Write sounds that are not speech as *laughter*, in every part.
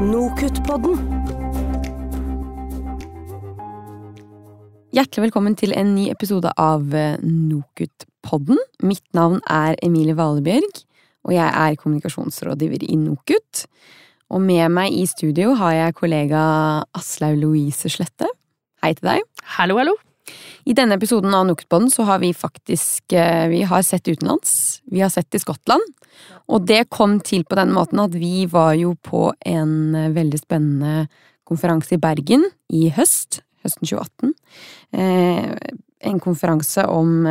Nokutt-podden. Hjertelig velkommen til en ny episode av eh, NOKUT-podden. Mitt navn er Emilie Valebjørg, og jeg er kommunikasjonsrådgiver i NOKUT. Og med meg i studio har jeg kollega Aslaug Louise Slette. Hei til deg. Hallo, hallo. I denne episoden av NOKUT-podden så har vi faktisk eh, vi har sett utenlands. Vi har sett i Skottland. Og det kom til på den måten at vi var jo på en eh, veldig spennende konferanse i Bergen i høst høsten 2018. Eh, en konferanse om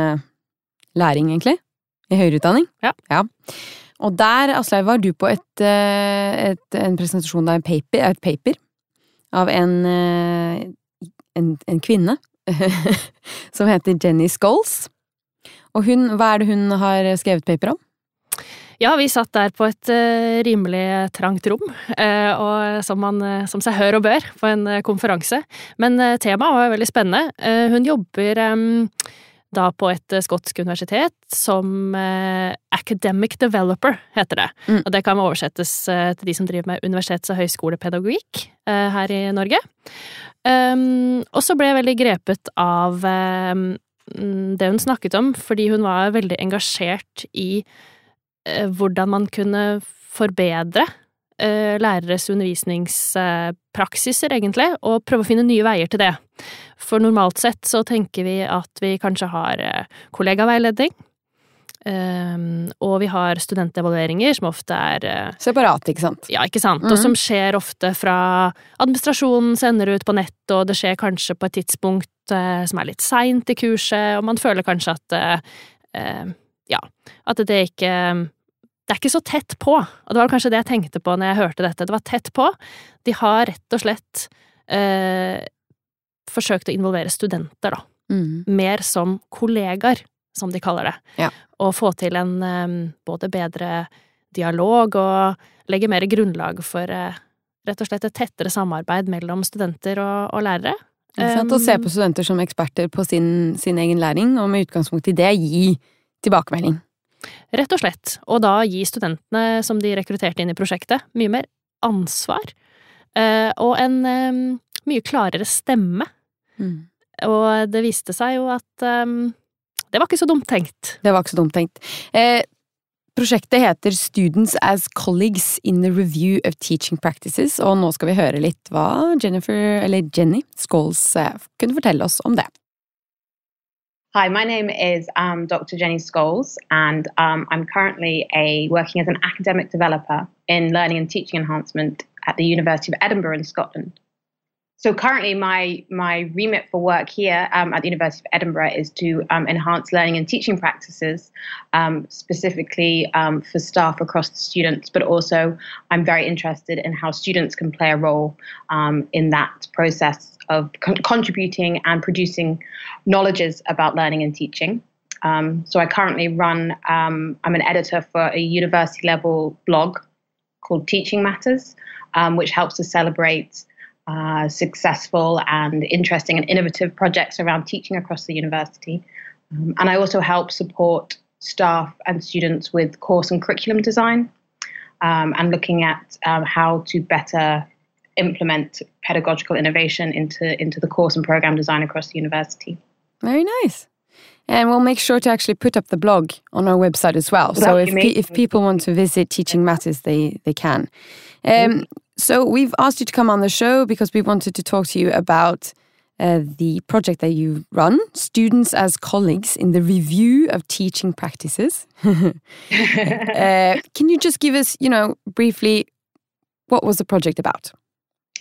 læring, egentlig. I høyere utdanning. Ja. Og der, Aslaug, var du på et, et, en presentasjon av en paper, et paper av en, en, en kvinne *laughs* som heter Jenny Scholes. Og hun, hva er det hun har skrevet paper om? Ja, vi satt der på et uh, rimelig trangt rom, uh, og som, man, uh, som seg hør og bør på en konferanse. Men temaet var veldig spennende. hun jobber um, da på et skotsk universitet som academic developer, heter det. Mm. Og det kan oversettes til de som driver med universitets- og høyskolepedagogikk her i Norge. Um, og så ble jeg veldig grepet av um, det hun snakket om, fordi hun var veldig engasjert i Eh, hvordan man kunne forbedre eh, læreres undervisningspraksiser, egentlig, og prøve å finne nye veier til det. For normalt sett så tenker vi at vi kanskje har eh, kollegaveiledning, og vi har studentevalueringer, som ofte er Separate, ikke sant? Ja, ikke sant. Mm. Og som skjer ofte fra administrasjonen sender ut på nett, og det skjer kanskje på et tidspunkt som er litt seint i kurset, og man føler kanskje at ja, at det ikke Det er ikke så tett på, og det var kanskje det jeg tenkte på når jeg hørte dette. Det var tett på. De har rett og slett eh, forsøkt å involvere studenter, da. Mm. Mer som kollegaer, som de kaller det. Ja. Og få til en både bedre dialog og legge mer grunnlag for eh, rett og slett et tettere samarbeid mellom studenter og, og lærere. Å se på studenter som eksperter på sin, sin egen læring, og med utgangspunkt i det gi tilbakemelding. Rett og slett. Og da gi studentene som de rekrutterte inn i prosjektet, mye mer ansvar. eh, Og en mye klarere stemme. Mm. Og det viste seg jo at um, det var ikke så dumt tenkt. Det var ikke så dumt tenkt. Eh, prosjektet heter Students as Colleagues in the Review of Teaching Practices, og nå skal vi høre litt hva Jennifer, eller Jenny Scholes eh, kunne fortelle oss om det. Hi, my name is um, Dr. Jenny Scholes, and um, I'm currently a, working as an academic developer in learning and teaching enhancement at the University of Edinburgh in Scotland. So currently, my my remit for work here um, at the University of Edinburgh is to um, enhance learning and teaching practices, um, specifically um, for staff across the students. But also, I'm very interested in how students can play a role um, in that process of con- contributing and producing knowledges about learning and teaching. Um, so I currently run. I'm an editor for a university level blog called Teaching Matters, which helps to celebrate uh, successful and interesting and innovative projects around teaching across the university. Um, and I also help support staff and students with course and curriculum design um, and looking at um, how to better implement pedagogical innovation into, into the course and program design across the university. Very nice. And we'll make sure to actually put up the blog on our website as well. So if, pe- if people want to visit Teaching Matters, they, they can. Um, so we've asked you to come on the show because we wanted to talk to you about uh, the project that you run, Students as Colleagues in the Review of Teaching Practices. *laughs* uh, can you just give us, you know, briefly, what was the project about?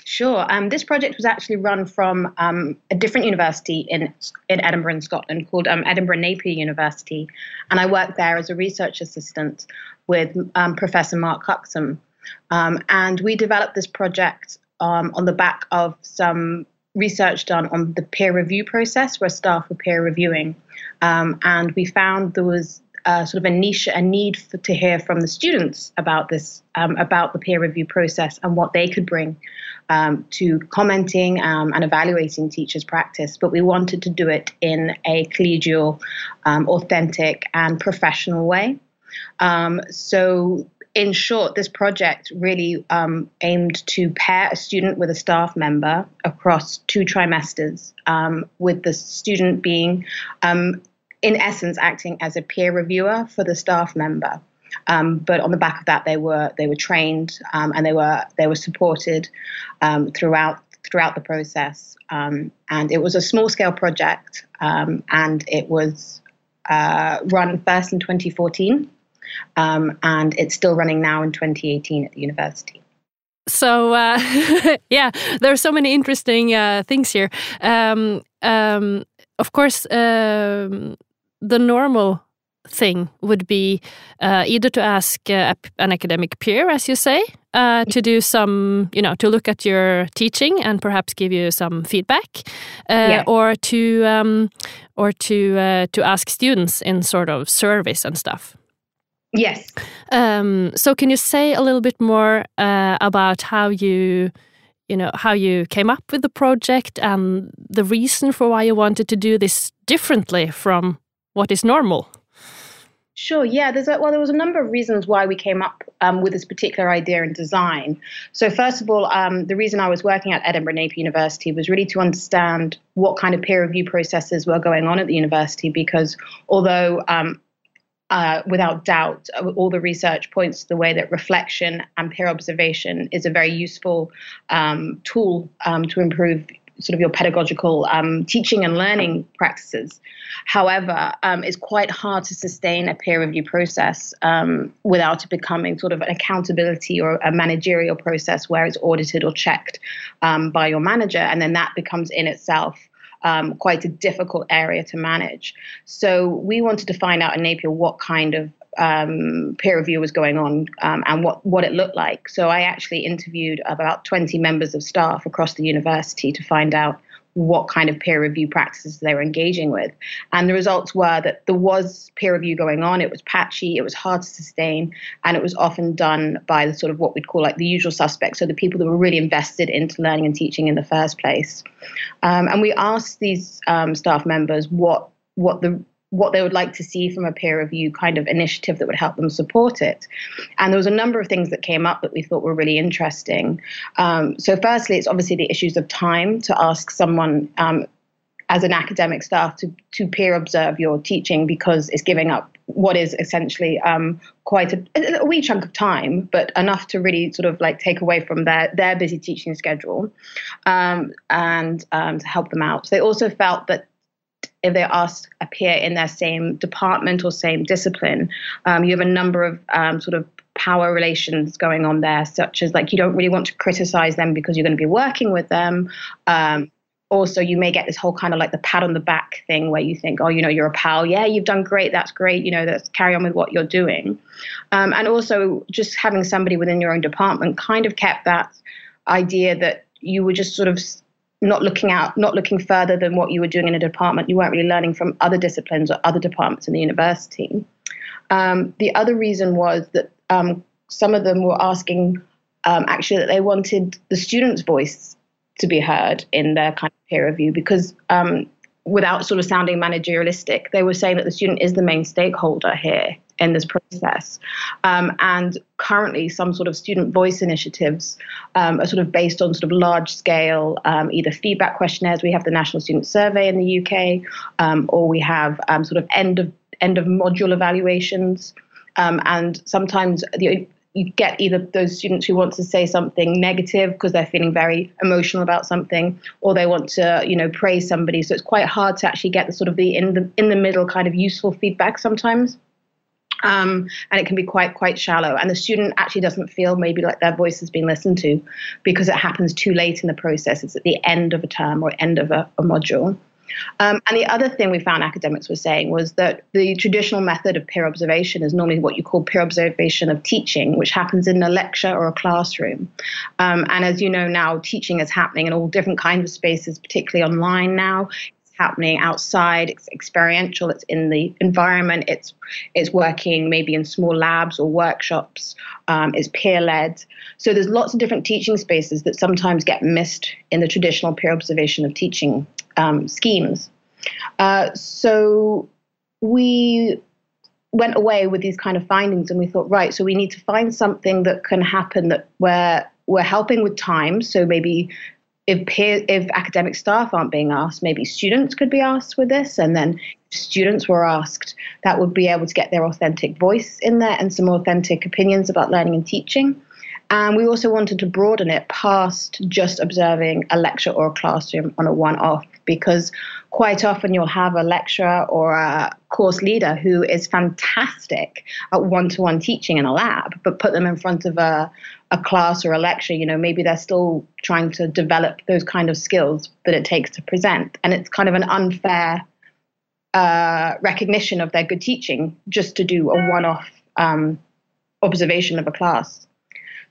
Sure. Um, this project was actually run from um, a different university in in Edinburgh, in Scotland, called um, Edinburgh Napier University, and I worked there as a research assistant with um, Professor Mark Huxham, um, and we developed this project um, on the back of some research done on the peer review process, where staff were peer reviewing, and we found there was uh, sort of a niche, a need for, to hear from the students about this, um, about the peer review process and what they could bring um, to commenting um, and evaluating teachers' practice. But we wanted to do it in a collegial, um, authentic, and professional way. Um, so in short, this project really um, aimed to pair a student with a staff member across two trimesters, um, with the student being, um, in essence, acting as a peer reviewer for the staff member. Um, but on the back of that, they were they were trained um, and they were they were supported um, throughout throughout the process. and it was a small scale project, and it was uh, run first in 2014, um, and it's still running now in 2018 at the university. So uh, *laughs* yeah, there are so many interesting uh, things here. Um, um, of course, um, the normal thing would be uh, either to ask uh, an academic peer, as you say, uh, to do some, you know, to look at your teaching and perhaps give you some feedback, uh, yeah. or to um, or to uh, to ask students in sort of service and stuff. Yes. Um, so, can you say a little bit more uh, about how you? You know how you came up with the project and the reason for why you wanted to do this differently from what is normal. Sure. Yeah. There's a, well, there was a number of reasons why we came up um, with this particular idea and design. So first of all, um, the reason I was working at Edinburgh Napier University was really to understand what kind of peer review processes were going on at the university. Because although um, uh, without doubt, all the research points to the way that reflection and peer observation is a very useful um, tool um, to improve sort of your pedagogical um, teaching and learning practices. However, um, it's quite hard to sustain a peer review process um, without it becoming sort of an accountability or a managerial process where it's audited or checked um, by your manager, and then that becomes in itself. Um, quite a difficult area to manage. So, we wanted to find out in Napier what kind of um, peer review was going on um, and what, what it looked like. So I actually interviewed about 20 members of staff across the university to find out what kind of peer review practices they were engaging with. And the results were that there was peer review going on. It was patchy, it was hard to sustain, and it was often done by the sort of what we'd call like the usual suspects, so the people that were really invested into learning and teaching in the first place. Um, and we asked these um, staff members what what the what they would like to see from a peer review kind of initiative that would help them support it. And there was a number of things that came up that we thought were really interesting. Um, so, firstly, it's obviously the issues of time to ask someone. Um, as an academic staff, to, to peer observe your teaching because it's giving up what is essentially um, quite a, a, wee chunk of time, but enough to really sort of like take away from their their busy teaching schedule, um, and um, to help them out. They also felt that if they ask a peer in their same department or same discipline, um, you have a number of um, sort of power relations going on there, such as like you don't really want to criticize them because you're going to be working with them. Um, also, you may get this whole kind of like the pat on the back thing where you think, oh, you know, you're a pal. Yeah, you've done great. That's great. You know, let's carry on with what you're doing. Um, and also, just having somebody within your own department kind of kept that idea that you were just sort of not looking out, not looking further than what you were doing in a department. You weren't really learning from other disciplines or other departments in the university. Um, the other reason was that um, some of them were asking um, actually that they wanted the student's voice to be heard in their kind of peer review because um, without sort of sounding managerialistic, they were saying that the student is the main stakeholder here in this process. Um, and currently, some sort of student voice initiatives um, are sort of based on sort of large scale um, either feedback questionnaires. We have the National Student Survey in the UK, um, or we have um, sort of end of end of module evaluations. Um, and sometimes the you get either those students who want to say something negative because they're feeling very emotional about something or they want to you know praise somebody so it's quite hard to actually get the sort of the in the in the middle kind of useful feedback sometimes um, and it can be quite quite shallow. And the student actually doesn't feel maybe like their voice has been listened to because it happens too late in the process. It's at the end of a term or end of a, a module. Um, and the other thing we found academics were saying was that the traditional method of peer observation is normally what you call peer observation of teaching, which happens in a lecture or a classroom. Um, and as you know now, teaching is happening in all different kinds of spaces, particularly online now happening outside. It's experiential. It's in the environment. It's it's working maybe in small labs or workshops um, it's peer led so there's lots of different teaching spaces that sometimes get missed in the traditional peer observation of teaching um, schemes. Uh, so we went away with these kind of findings and we thought right so we need to find something that can happen that where we're helping with time. So maybe if peer, if academic staff aren't being asked maybe students could be asked with this. And then students were asked that would be able to get their authentic voice in there and some authentic opinions about learning and teaching and we also wanted to broaden it past just observing a lecture or a classroom on a one off, because quite often you'll have a lecturer or a course leader who is fantastic at one to one teaching in a lab, but put them in front of a, a class or a lecture, you know, maybe they're still trying to develop those kind of skills that it takes to present. And it's kind of an unfair uh, recognition of their good teaching just to do a one off um, observation of a class.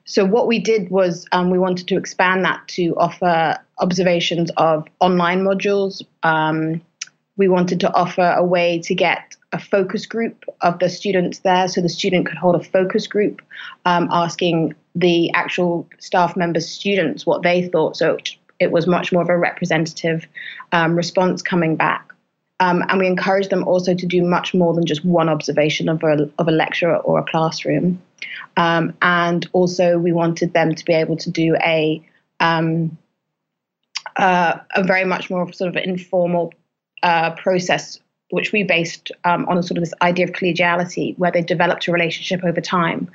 So what we did was um, we wanted to expand that to offer observations of online modules. Um, we wanted to offer a way to get a focus group of the students there, so the student could hold a focus group, um, asking the actual staff members, students, what they thought. So it was much more of a representative um, response coming back. Um, and we encouraged them also to do much more than just one observation of a, of a lecture or a classroom. Um, and also, we wanted them to be able to do a um, uh, a very much more sort of informal uh, process, which we based um, on a sort of this idea of collegiality, where they developed a relationship over time,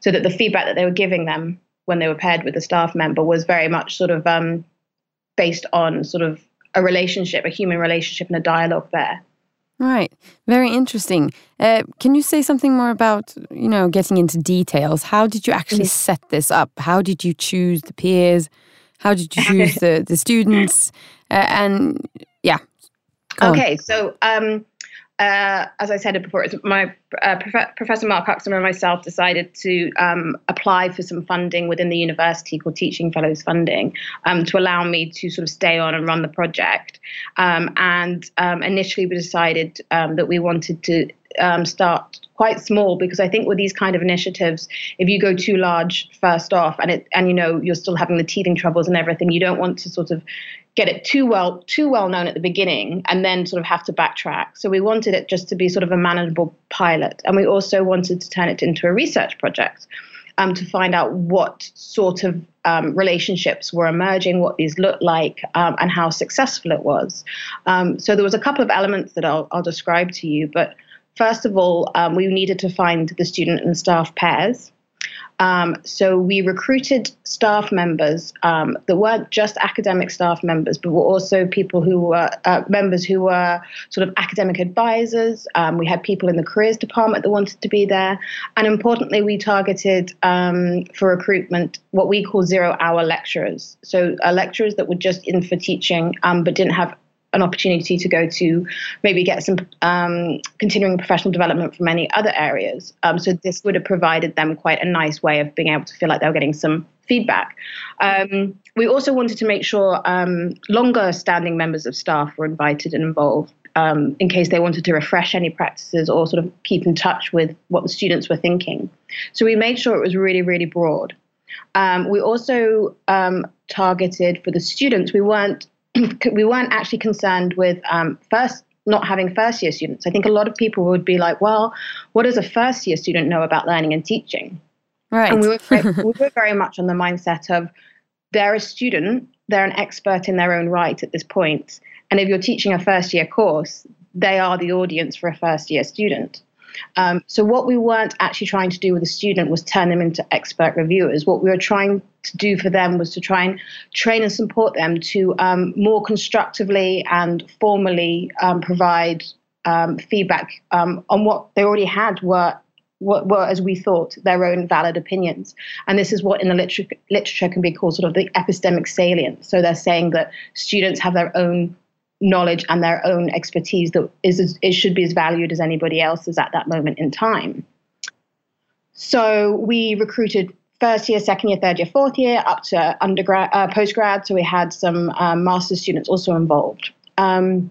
so that the feedback that they were giving them when they were paired with a staff member was very much sort of um, based on sort of a relationship, a human relationship, and a dialogue there. Right. Very interesting. Uh, can you say something more about, you know, getting into details? How did you actually set this up? How did you choose the peers? How did you choose *laughs* the, the students? Uh, and yeah. Okay. On. So, um, uh, as I said before, my uh, Prof- Professor Mark Huxham and myself decided to um, apply for some funding within the university called Teaching Fellows Funding um, to allow me to sort of stay on and run the project. Um, and um, initially, we decided um, that we wanted to um, start quite small because I think with these kind of initiatives, if you go too large first off, and it and you know you're still having the teething troubles and everything, you don't want to sort of get it too well too well known at the beginning and then sort of have to backtrack. So we wanted it just to be sort of a manageable pilot, and we also wanted to turn it into a research project. Um, to find out what sort of um, relationships were emerging, what these looked like, um, and how successful it was. Um, so there was a couple of elements that I'll, I'll describe to you. But first of all, um, we needed to find the student and staff pairs. Um, so we recruited staff members um, that weren't just academic staff members, but were also people who were uh, members who were sort of academic advisors. Um, we had people in the careers department that wanted to be there, and importantly, we targeted um, for recruitment what we call zero-hour lecturers. So uh, lecturers that were just in for teaching, um, but didn't have an opportunity to go to maybe get some um, continuing professional development from any other areas. Um, so this would have provided them quite a nice way of being able to feel like they were getting some feedback. Um, we also wanted to make sure um, longer standing members of staff were invited and involved. Um, in case they wanted to refresh any practices or sort of keep in touch with what the students were thinking. So we made sure it was really, really broad. Um, we also targeted for the students, we weren't *clears throat* we weren't actually concerned with um, first not having first year students. I think a lot of people would be like, well, what does a first year student know about learning and teaching? Right. And we were, *laughs* very, we were very much on the mindset of they're a student, they're an expert in their own right at this point. And if you're teaching a first year course, they are the audience for a first year student. Um, so what we weren't actually trying to do with the student was turn them into expert reviewers. What we were trying to do for them was to try and train and support them to um, more constructively and formally um, provide um, feedback um, on what they already had were were, as we thought, their own valid opinions. And this is what in the literature can be called sort of the epistemic salience. So they're saying that students have their own knowledge and their own expertise that is it should be as valued as anybody else's at that moment in time. So we recruited first year, second year, third year, fourth year, up to undergrad, uh, postgrad. So we had some um, master's students also involved. Um,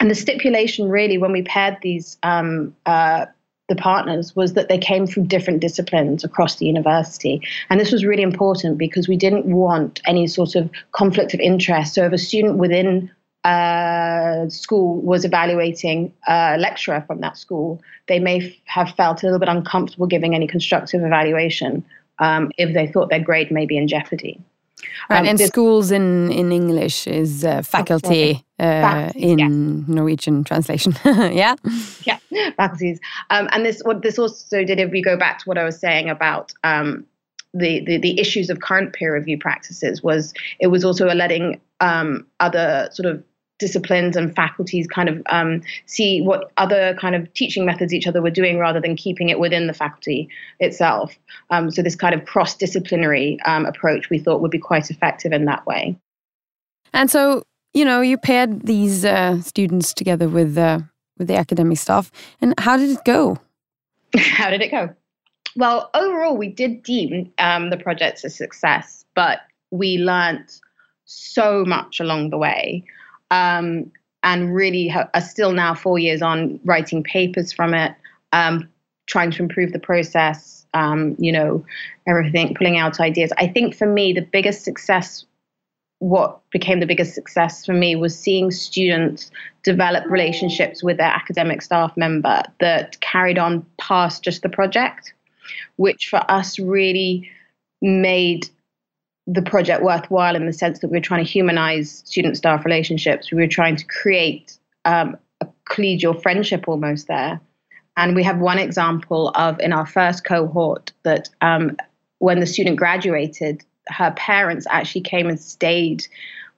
and the stipulation really, when we paired these um, uh, the partners was that they came from different disciplines across the university. And this was really important because we didn't want any sort of conflict of interest. So if a student within uh, school was evaluating a lecturer from that school, they may f- have felt a little bit uncomfortable giving any constructive evaluation um, if they thought their grade may be in jeopardy. Right, Um, and this- schools in, in English is uh, faculty uh, Faculty, in yeah. Norwegian translation. *laughs* yeah. yeah, faculties. Um, and this what this also did if we go back to what I was saying about um, the, the the issues of current peer review practices was it was also letting um, other sort of disciplines and faculties kind of um, see what other kind of teaching methods each other were doing rather than keeping it within the faculty itself. Um, so this kind of cross disciplinary um, approach we thought would be quite effective in that way. And so, you know, you paired these uh, students together with uh, with the academic staff. And how did it go? *laughs* How did it go? Well, overall, we did deem um, the project a success, but we learnt so much along the way. Um, and really ha- are still now four years on writing papers from it, um, trying to improve the process, um, you know, everything, pulling out ideas. I think for me, the biggest success, what became the biggest success for me was seeing students develop relationships with their academic staff member that carried on past just the project, which for us really made the project worthwhile in the sense that we were trying to humanize student staff relationships. We were trying to create um, a collegial friendship almost there. And we have one example of in our first cohort that um, when the student graduated, her parents actually came and stayed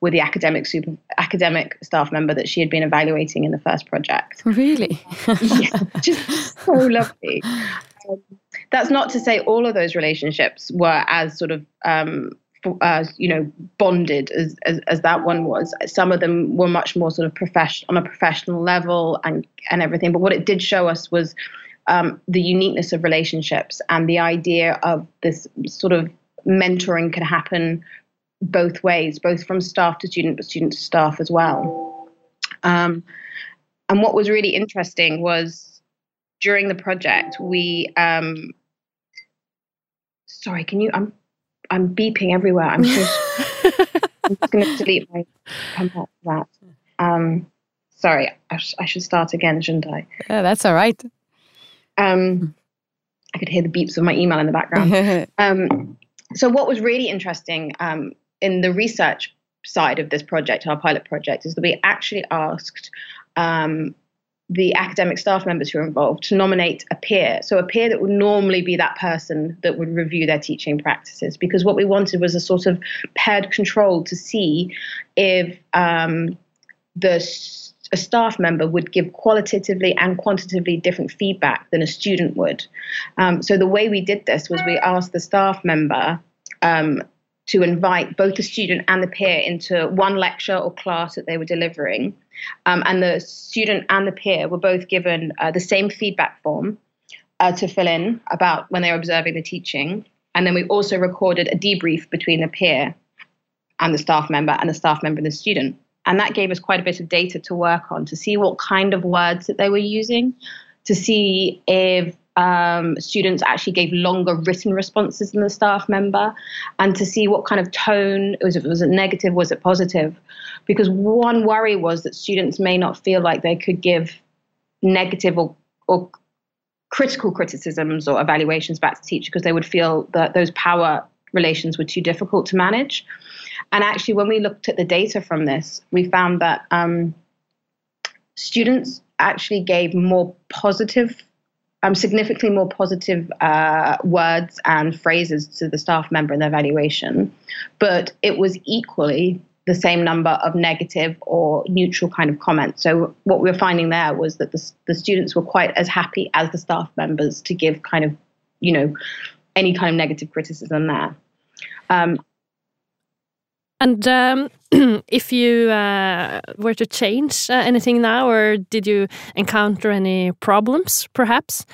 with the academic super academic staff member that she had been evaluating in the first project. Really? yeah, *laughs* just so lovely. Um, that's not to say all of those relationships were as sort of um, uh, you know bonded as, as as that one was. Some of them were much more sort of profession on a professional level and and everything. But what it did show us was um, the uniqueness of relationships and the idea of this sort of mentoring can happen both ways, both from staff to student, but student to staff as well. Um, and what was really interesting was during the project, we. Um, sorry, can you? I'm I'm beeping everywhere. I'm just, *laughs* I'm just going to delete my come back to that. Um, sorry, I, sh- I should start again, shouldn't I? yeah, that's all right. Um, I could hear the beeps of my email in the background. *laughs* Um, so, what was really interesting um, in the research side of this project, our pilot project, is that we actually asked um, the academic staff members who are involved to nominate a peer. So, a peer that would normally be that person that would review their teaching practices, because what we wanted was a sort of paired control to see if um, the a staff member would give qualitatively and quantitatively different feedback than a student would. Um, so the way we did this was we asked the staff member um, to invite both the student and the peer into one lecture or class that they were delivering. Um, and the student and the peer were both given uh, the same feedback form uh, to fill in about when they were observing the teaching. And then we also recorded a debrief between the peer and the staff member and the staff member and the student. And that gave us quite a bit of data to work on to see what kind of words that they were using, to see if um, students actually gave longer written responses than the staff member, and to see what kind of tone it was it was it negative, was it positive? Because one worry was that students may not feel like they could give negative or, or critical criticisms or evaluations back to teacher because they would feel that those power relations were too difficult to manage. And actually, when we looked at the data from this, we found that um, students actually gave more positive, um, significantly more positive uh, words and phrases to the staff member in their evaluation, but it was equally the same number of negative or neutral kind of comments. So what we were finding there was that the, the students were quite as happy as the staff members to give kind of, you know, any kind of negative criticism there. Um, And um, *clears throat* if you uh, were to change uh, anything now, or did you encounter any problems, perhaps?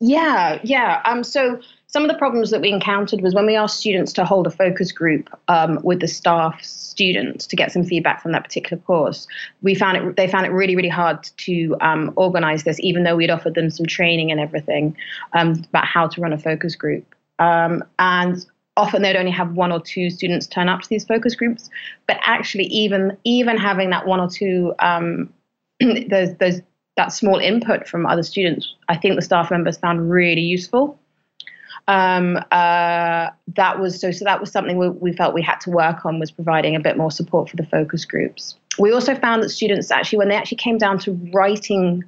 Yeah, yeah. Um, so some of the problems that we encountered was when we asked students to hold a focus group um, with the staff students to get some feedback from that particular course. We found it; they found it really, really hard to um, organize this, even though we'd offered them some training and everything um, about how to run a focus group. Um, and often they'd only have one or two students turn up to these focus groups. But actually, even even having that one or two um, *clears throat* those those that small input from other students, I think the staff members found really useful. Um, uh, that was so. So that was something we, we felt we had to work on was providing a bit more support for the focus groups. We also found that students actually, when they actually came down to writing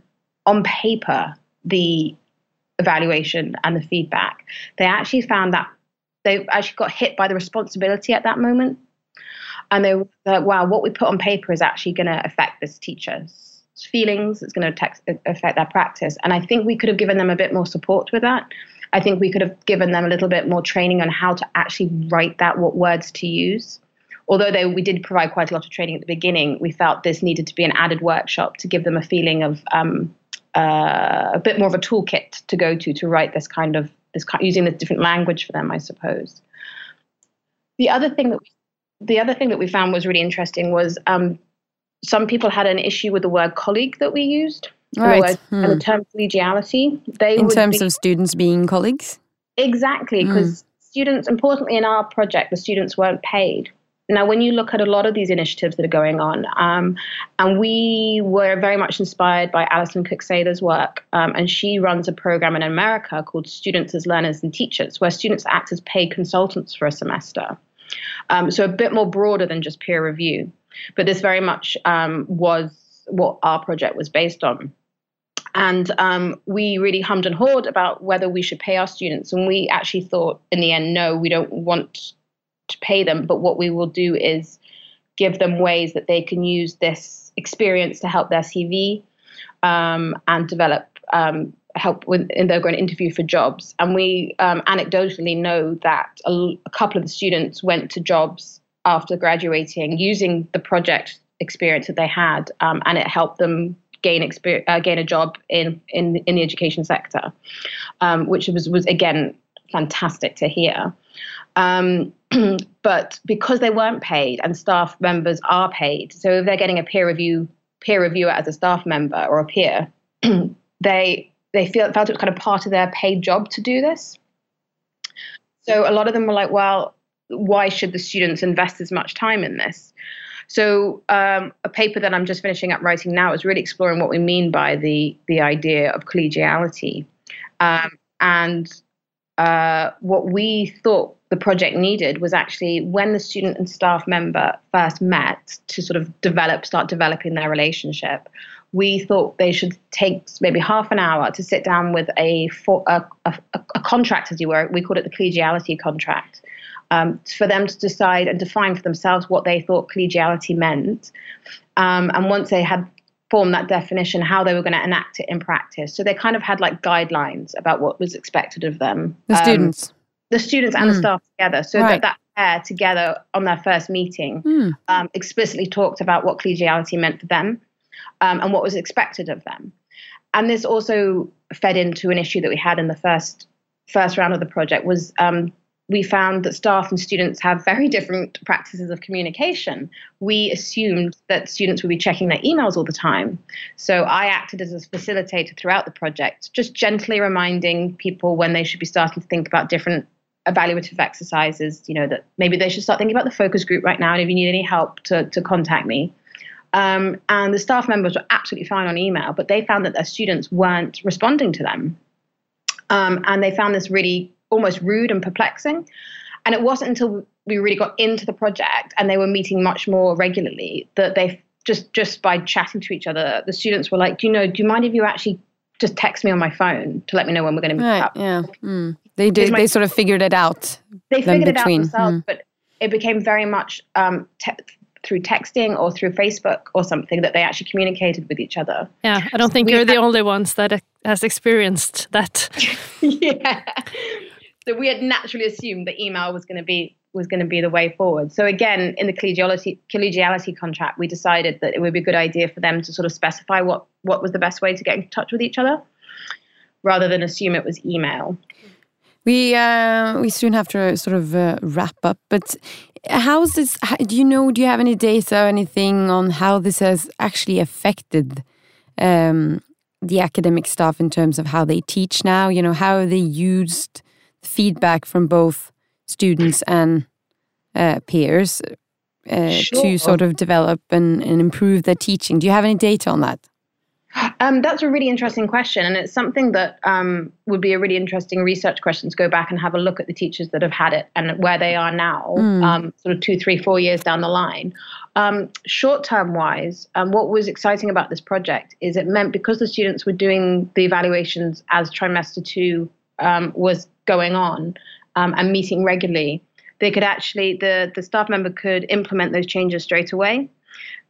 on paper the evaluation and the feedback, they actually found that they actually got hit by the responsibility at that moment. And they were like, wow, what we put on paper is actually going to affect this teacher's feelings, it's going to affect their practice. And I think we could have given them a bit more support with that. I think we could have given them a little bit more training on how to actually write that, what words to use. Although they, we did provide quite a lot of training at the beginning, we felt this needed to be an added workshop to give them a feeling of um, uh, a bit more of a toolkit to go to to write this kind of this using this different language for them, I suppose. The other thing that we, the other thing that we found was really interesting was um, some people had an issue with the word colleague that we used. Right. Hmm. And the term collegiality. They in terms be, of students being colleagues? Exactly, because mm. students, importantly in our project, the students weren't paid. Now, when you look at a lot of these initiatives that are going on, um, and we were very much inspired by Alison Cook-Sather's work, um, and she runs a program in America called Students as Learners and Teachers, where students act as paid consultants for a semester. Um, so a bit more broader than just peer review. But this very much um, was what our project was based on. And um, we really hummed and hawed about whether we should pay our students. And we actually thought, in the end, no, we don't want to pay them. But what we will do is give them ways that they can use this experience to help their CV um, and develop um, help when they're going to interview for jobs. And we um, anecdotally know that a, a, couple of the students went to jobs after graduating using the project experience that they had, um, and it helped them gain experience, uh, gain a job in in in the education sector, um, which was was again fantastic to hear. Um, *clears throat* but because they weren't paid and staff members are paid, so if they're getting a peer review peer reviewer as a staff member or a peer, *clears throat* they they feel, felt it was kind of part of their paid job to do this. So a lot of them were like, well, why should the students invest as much time in this? So um, a paper that I'm just finishing up writing now is really exploring what we mean by the the idea of collegiality, um, and uh, what we thought the project needed was actually when the student and staff member first met to sort of develop, start developing their relationship. We thought they should take maybe half an hour to sit down with a, a, a, a contract, as you were. We called it the collegiality contract, um, for them to decide and define for themselves what they thought collegiality meant. Um, and once they had formed that definition, how they were going to enact it in practice. So they kind of had like guidelines about what was expected of them. The um, students. The students and mm. the staff together. So right. that that pair together on their first meeting mm. um, explicitly talked about what collegiality meant for them um, and what was expected of them. And this also fed into an issue that we had in the first first round of the project was um, we found that staff and students have very different practices of communication. We assumed that students would be checking their emails all the time. So I acted as a facilitator throughout the project, just gently reminding people when they should be starting to think about different evaluative exercises, you know, that maybe they should start thinking about the focus group right now. And if you need any help, to, to contact me. Um, and the staff members were absolutely fine on email, but they found that their students weren't responding to them. Um, and they found this really almost rude and perplexing. And it wasn't until we really got into the project and they were meeting much more regularly that they just just by chatting to each other, the students were like, "Do you know? Do you mind if you actually just text me on my phone to let me know when we're going to meet right, up?" Yeah, mm. They did. My, they sort of figured it out. They figured it out themselves, mm. but it became very much um, te- through texting or through Facebook or something that they actually communicated with each other. Yeah, I don't think we you're the only ones that has experienced that. *laughs* yeah. So we had naturally assumed that email was going to be was going to be the way forward. So again, in the collegiality collegiality contract, we decided that it would be a good idea for them to sort of specify what what was the best way to get in touch with each other, rather than assume it was email. We uh, we soon have to sort of uh, wrap up, but how's this? Do you know? Do you have any data or anything on how this has actually affected um, the academic staff in terms of how they teach now? You know, how they used feedback from both students and uh, peers uh, Sure. to sort of develop and, and improve their teaching? Do you have any data on that? Um, that's a really interesting question, and it's something that um, would be a really interesting research question to go back and have a look at the teachers that have had it and where they are now, um, sort of two, three, four years down the line. Um, short term wise, um, what was exciting about this project is it meant because the students were doing the evaluations as trimester two um, was going on um, and meeting regularly, they could actually the the staff member could implement those changes straight away.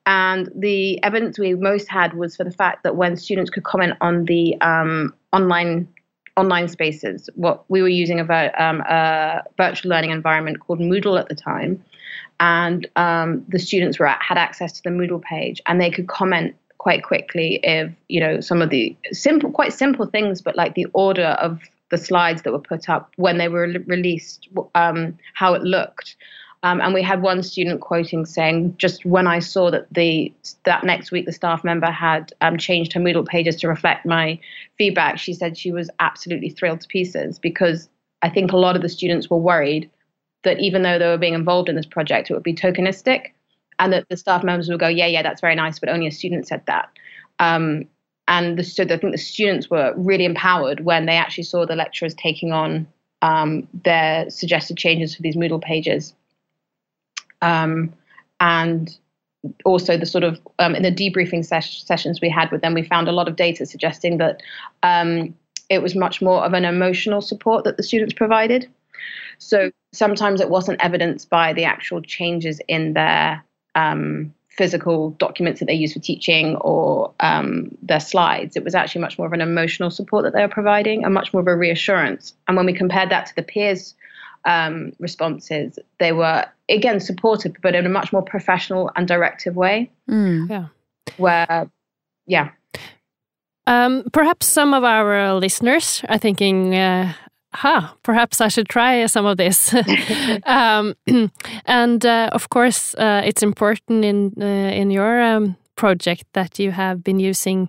And the evidence we most had was for the fact that when students could comment on the um, online online spaces, what we were using a, um, a virtual learning environment called Moodle at the time, and um, the students were at, had access to the Moodle page, and they could comment quite quickly if you know some of the simple, quite simple things, but like the order of the slides that were put up when they were re- released, um, how it looked. Um, and we had one student quoting saying, just when I saw that the that next week the staff member had um, changed her Moodle pages to reflect my feedback, she said she was absolutely thrilled to pieces because I think a lot of the students were worried that even though they were being involved in this project, it would be tokenistic, and that the staff members would go, yeah, yeah, that's very nice, but only a student said that. Um, and the, so I think the students were really empowered when they actually saw the lecturers taking on um, their suggested changes for these Moodle pages. Um, and also the sort of um, in the debriefing ses- sessions we had with them, we found a lot of data suggesting that um, it was much more of an emotional support that the students provided. So sometimes it wasn't evidenced by the actual changes in their um, physical documents that they use for teaching or um, their slides. It was actually much more of an emotional support that they were providing and much more of a reassurance. And when we compared that to the peers' um, responses, they were again supportive, but in a much more professional and directive way. Mm. Yeah. Where, yeah, Um, perhaps some of our listeners are thinking, uh, "Ha, perhaps I should try some of this." *laughs* um, *clears throat* and uh, of course, uh, it's important in uh, in your um, project that you have been using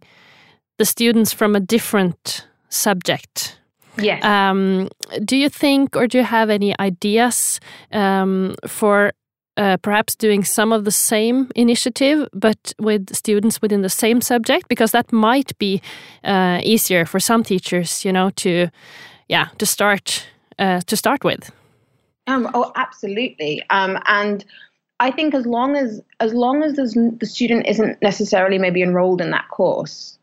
the students from a different subject. Yes. Um, do you think, or do you have any ideas um, for uh, perhaps doing some of the same initiative, but with students within the same subject? Because that might be uh, easier for some teachers, you know, to yeah, to start uh, to start with. Um, oh, absolutely. Um, and I think as long as as long as the student isn't necessarily maybe enrolled in that course,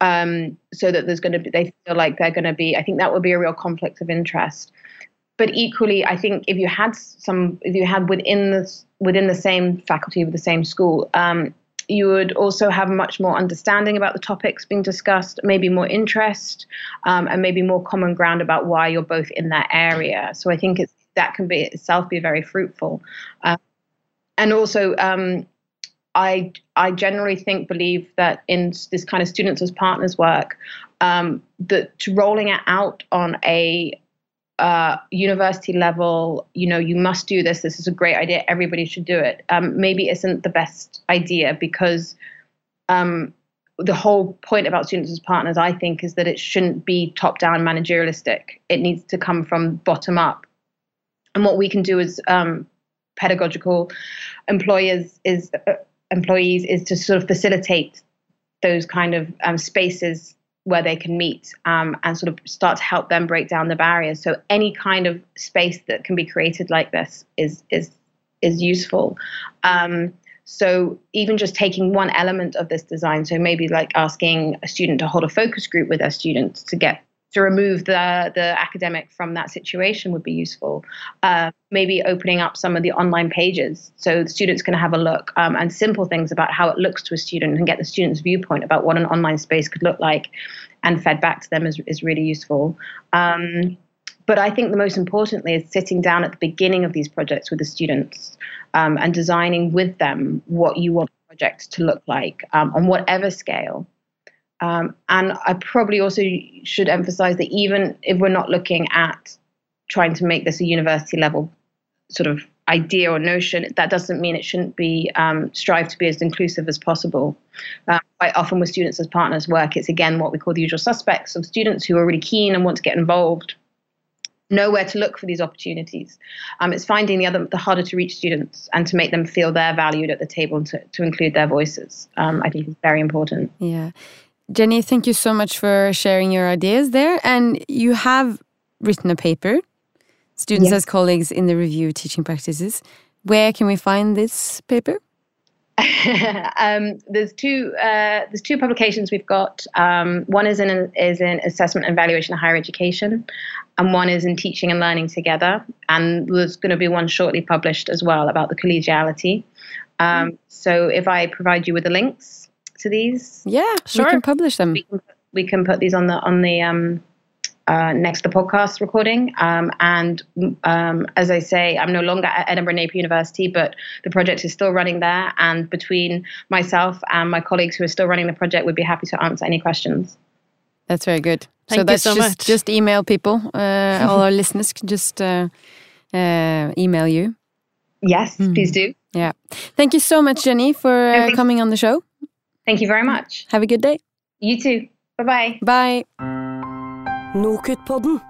um, so that there's going to be they feel like they're going to be. I think that would be a real conflict of interest. But equally, I think if you had some, if you had within the within the same faculty with the same school, um, you would also have much more understanding about the topics being discussed, maybe more interest, um, and maybe more common ground about why you're both in that area. So I think that can be itself be very fruitful. Uh, and also, um, I I generally think believe that in this kind of students as partners work, um, that rolling it out on a uh, university level, you know, you must do this. This is a great idea. Everybody should do it. Um, maybe isn't the best idea because um, the whole point about students as partners, I think, is that it shouldn't be top down managerialistic. It needs to come from bottom up. And what we can do as um, pedagogical employers is uh, employees is to sort of facilitate those kind of um, spaces where they can meet um, and sort of start to help them break down the barriers. So any kind of space that can be created like this is is is useful. Um, so even just taking one element of this design, so maybe like asking a student to hold a focus group with their students to get to remove the the academic from that situation would be useful. Uh, maybe opening up some of the online pages so the students can have a look um, and simple things about how it looks to a student and get the student's viewpoint about what an online space could look like and fed back to them is, is really useful. Um, but I think the most importantly is sitting down at the beginning of these projects with the students um, and designing with them what you want the project to look like um, on whatever scale. Um, and I probably also should emphasize that even if we're not looking at trying to make this a university level sort of idea or notion, that doesn't mean it shouldn't be um, strive to be as inclusive as possible. Uh, quite often with students as partners work, it's again what we call the usual suspects of students who are really keen and want to get involved. know where to look for these opportunities. Um, it's finding the other, the harder to reach students and to make them feel they're valued at the table and to, to include their voices. Um, I think is very important. Yeah. Jenny, thank you so much for sharing your ideas there. And you have written a paper, Students yes. as Colleagues in the Review of Teaching Practices. Where can we find this paper? *laughs* um, there's two. Uh, there's two publications we've got. Um, one is in is in assessment and evaluation of higher education, and one is in teaching and learning together. And there's going to be one shortly published as well about the collegiality. Um, mm. So if I provide you with the links to these, yeah, sure, we can publish them. We can, we can put these on the on the um, uh, next the podcast recording. Um, and um, as I say, I'm no longer at Edinburgh Napier University, but the project is still running there. And between myself and my colleagues who are still running the project, we'd be happy to answer any questions. That's very good. Thank so that's so just, much. just email people. Uh, *laughs* all our listeners can just uh, uh, email you. Yes, mm. please do. Yeah. Thank you so much, Jenny, for uh, coming on the show. Thank you very much. Have a good day. You too. Bye-bye. Bye. NOKUT-podden.